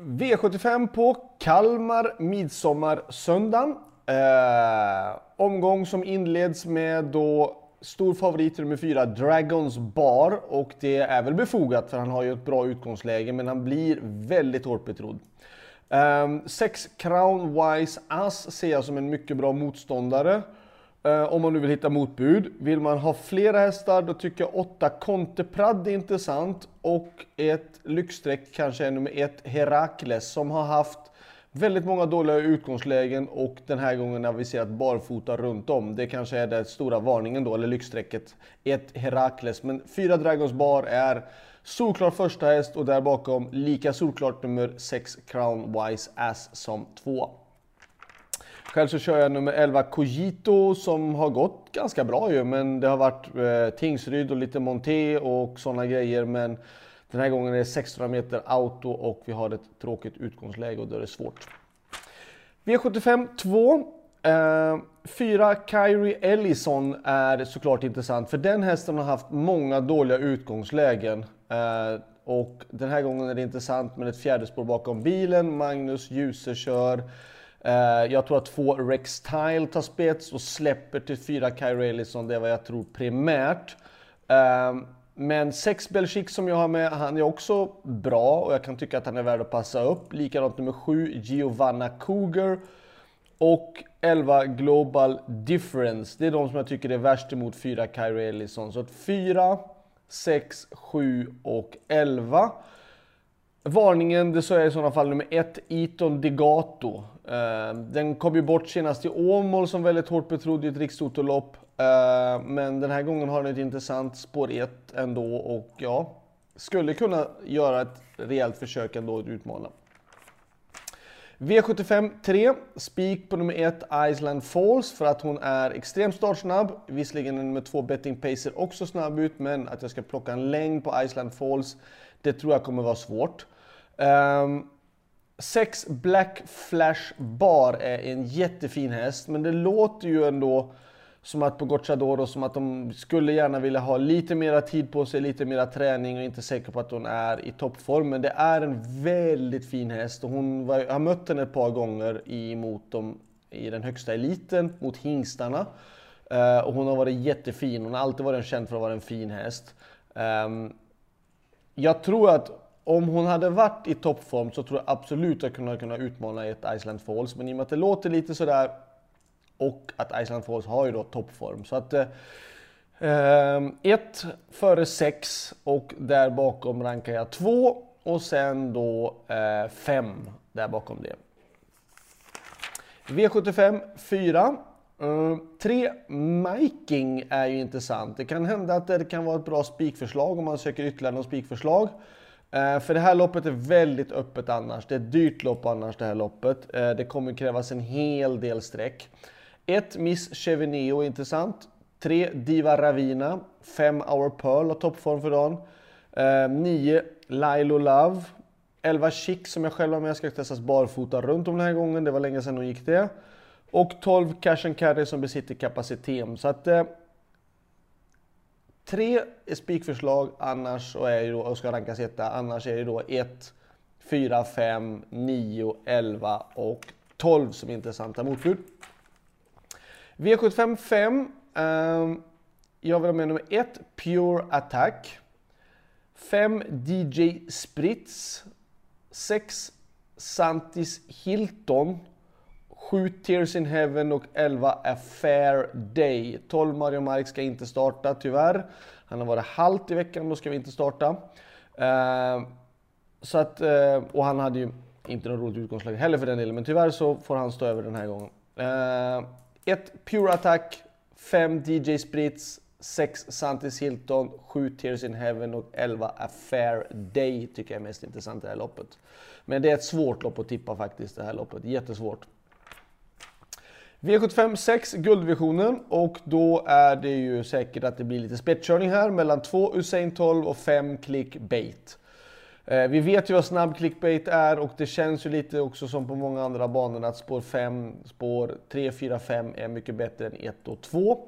V75 på Kalmar midsommarsöndagen. Eh, omgång som inleds med då stor favorit nummer 4, Dragons Bar. Och det är väl befogat för han har ju ett bra utgångsläge men han blir väldigt hårt betrodd. Eh, 6 um, Crown Wise Ass ser jag som en mycket bra motståndare. Uh, om man nu vill hitta motbud. Vill man ha flera hästar då tycker jag 8 Conteprad är intressant. Och ett lyxstreck kanske är nummer 1 Herakles som har haft väldigt många dåliga utgångslägen och den här gången aviserat barfota runt om. Det kanske är den stora varningen då, eller lyxstrecket. 1 Herakles, men 4 Dragons Bar är Solklar första häst och där bakom lika solklart nummer 6 Crown Wise Ass som 2. Själv så kör jag nummer 11 Cogito som har gått ganska bra ju men det har varit eh, Tingsryd och lite Monté och sådana grejer men den här gången är det 600 meter auto och vi har ett tråkigt utgångsläge och då är det svårt. V75 2 Eh, 4 Kyrie Ellison är såklart intressant för den hästen har haft många dåliga utgångslägen. Eh, och den här gången är det intressant med ett fjärde spår bakom bilen. Magnus Djuse kör. Eh, jag tror att två Rex Tile tar spets och släpper till fyra Kyrie Ellison. Det är vad jag tror primärt. Ehm, men sex Belchik som jag har med, han är också bra och jag kan tycka att han är värd att passa upp. Likadant nummer sju Giovanna Cougar. Och 11 Global Difference. Det är de som jag tycker är värst emot 4 Kyrie Ellison. Så 4, 6, 7 och 11. Varningen, det sa jag i sådana fall nummer 1, Eton Degato. Eh, den kom ju bort senast i Åmål som väldigt hårt betrodd i ett rikstotolopp. Eh, men den här gången har den ett intressant spår 1 ändå och ja, skulle kunna göra ett rejält försök ändå att utmana. V75 3, spik på nummer 1 Island Falls för att hon är extremt startsnabb. Visserligen är nummer 2 Betting Pacer också snabb ut, men att jag ska plocka en längd på Island Falls, det tror jag kommer vara svårt. Um, sex Black Flash Bar är en jättefin häst, men det låter ju ändå som att på Gocciadoro, som att de skulle gärna vilja ha lite mera tid på sig, lite mera träning och inte säker på att hon är i toppform. Men det är en väldigt fin häst och hon var, har mött henne ett par gånger emot dem i den högsta eliten, mot hingstarna. Uh, och hon har varit jättefin, hon har alltid varit känd för att vara en fin häst. Um, jag tror att om hon hade varit i toppform så tror jag absolut att hon hade kunnat utmana ett Iceland Falls. Men i och med att det låter lite sådär och att Iceland Falls har ju då toppform. Så att ehm, 1 eh, före 6 och där bakom rankar jag 2 och sen då 5 eh, där bakom det. V75 4. 3 Miking är ju intressant. Det kan hända att det kan vara ett bra spikförslag om man söker ytterligare något spikförslag. Eh, för det här loppet är väldigt öppet annars. Det är ett dyrt lopp annars det här loppet. Eh, det kommer krävas en hel del streck. 1. Miss Cheveneo intressant. 3. Diva Ravina. 5. Our Pearl har toppform för dagen. Eh, 9. Lilo Love. 11 Chic som jag själv har med, ska testas barfota runt om den här gången. Det var länge sedan hon gick det. Och 12 Cash and Carry som besitter kapacitet. Så att... Tre är spikförslag annars och, är ju då, och ska rankas etta. Annars är det då 1, 4, 5, 9, 11 och 12 som är intressanta motbud. V75 5. Um, jag vill ha med nummer 1, Pure Attack. 5, DJ Spritz. 6, Santis Hilton. 7 Tears in Heaven och 11 A Fair Day. 12 Mario Mark ska inte starta tyvärr. Han har varit halt i veckan, då ska vi inte starta. Eh, så att, eh, och han hade ju inte något roligt utgångsläge heller för den delen, men tyvärr så får han stå över den här gången. Eh, 1 Pure Attack, 5 DJ Spritz, 6 Santis Hilton, 7 Tears in Heaven och 11 A Fair Day tycker jag är mest intressant i det här loppet. Men det är ett svårt lopp att tippa faktiskt, det här loppet. Jättesvårt. V75 6, guldvisionen och då är det ju säkert att det blir lite spetskörning här mellan 2 Usain 12 och 5 Clickbait. Eh, vi vet ju vad snabb clickbait är och det känns ju lite också som på många andra banor att spår 5, spår 3, 4, 5 är mycket bättre än 1 och 2.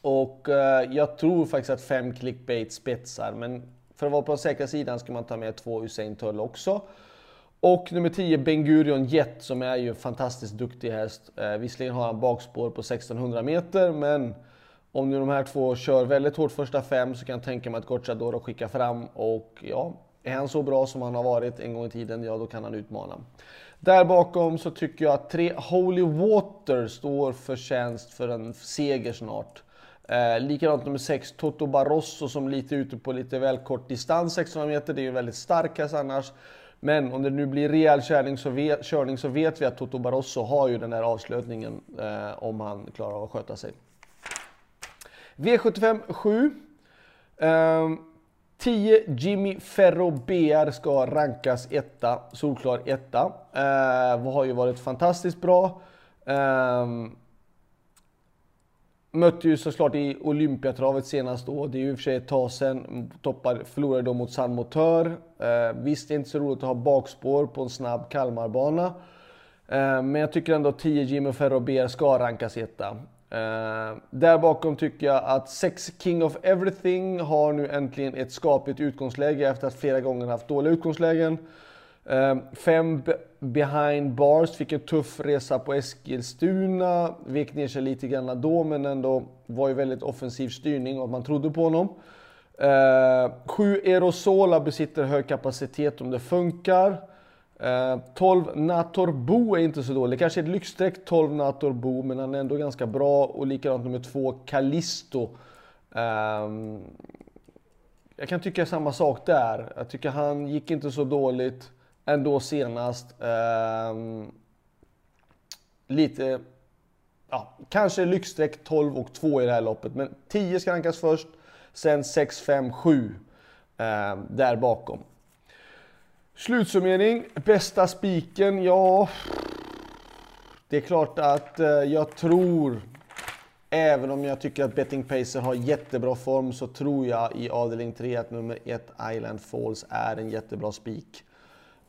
Och eh, jag tror faktiskt att 5 clickbait spetsar, men för att vara på den säkra sidan ska man ta med 2 Usain Tull också. Och nummer 10 Ben Gurion Jet som är ju en fantastiskt duktig häst. Eh, visserligen har han bakspår på 1600 meter men om nu de här två kör väldigt hårt första fem så kan jag tänka mig att Gocciadoro skickar fram och ja, är han så bra som han har varit en gång i tiden, ja då kan han utmana. Där bakom så tycker jag att tre Holy Water står för tjänst för en seger snart. Eh, likadant nummer 6, Toto Barroso som lite ute på lite väl kort distans, 600 meter. Det är ju väldigt stark häst annars. Men om det nu blir rejäl körning så, vet, körning så vet vi att Toto Barroso har ju den här avslutningen eh, om han klarar av att sköta sig. V75 7. Eh, 10 Jimmy Ferro BR ska rankas etta, solklar etta. Eh, har ju varit fantastiskt bra. Eh, Mötte ju såklart i Olympiatravet senast då. Det är ju i och för sig ett tag sedan. Toppar, förlorade då mot San Motör. Eh, visst, det är inte så roligt att ha bakspår på en snabb Kalmarbana. Eh, men jag tycker ändå att 10 Jimmy Ferro BR ska rankas etta. Eh, där bakom tycker jag att 6 King of Everything har nu äntligen ett skapligt utgångsläge efter att flera gånger haft dåliga utgångslägen. Ehm, 5 behind bars, fick en tuff resa på Eskilstuna, vek ner sig lite grann då men ändå var ju väldigt offensiv styrning och man trodde på honom. Ehm, 7 Aerosola Erosola besitter hög kapacitet om det funkar. Ehm, 12 Natorbo är inte så dålig, kanske ett lyxstreck 12 Natorbo men han är ändå ganska bra och likadant nummer 2 Callisto. Jag kan tycka samma sak där. Jag tycker han gick inte så dåligt ändå senast. Eh, lite, ja, kanske lyxstreck 12 och 2 i det här loppet. Men 10 ska rankas först, sen 6, 5, 7 eh, där bakom. Slutsummering, bästa spiken, ja... Det är klart att eh, jag tror, även om jag tycker att Betting Pacer har jättebra form, så tror jag i avdelning 3 att nummer 1 Island Falls är en jättebra spik.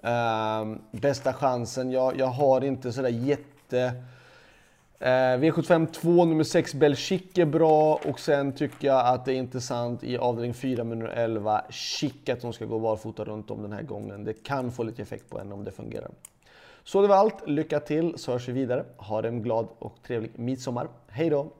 Uh, bästa chansen, jag, jag har inte sådär jätte... Uh, V75 2, nummer 6 Belchic är bra och sen tycker jag att det är intressant i avdelning 4 med nummer 11 Chic att de ska gå barfota runt om den här gången. Det kan få lite effekt på henne om det fungerar. Så det var allt, lycka till så hörs vi vidare. Ha en glad och trevlig midsommar. Hej då!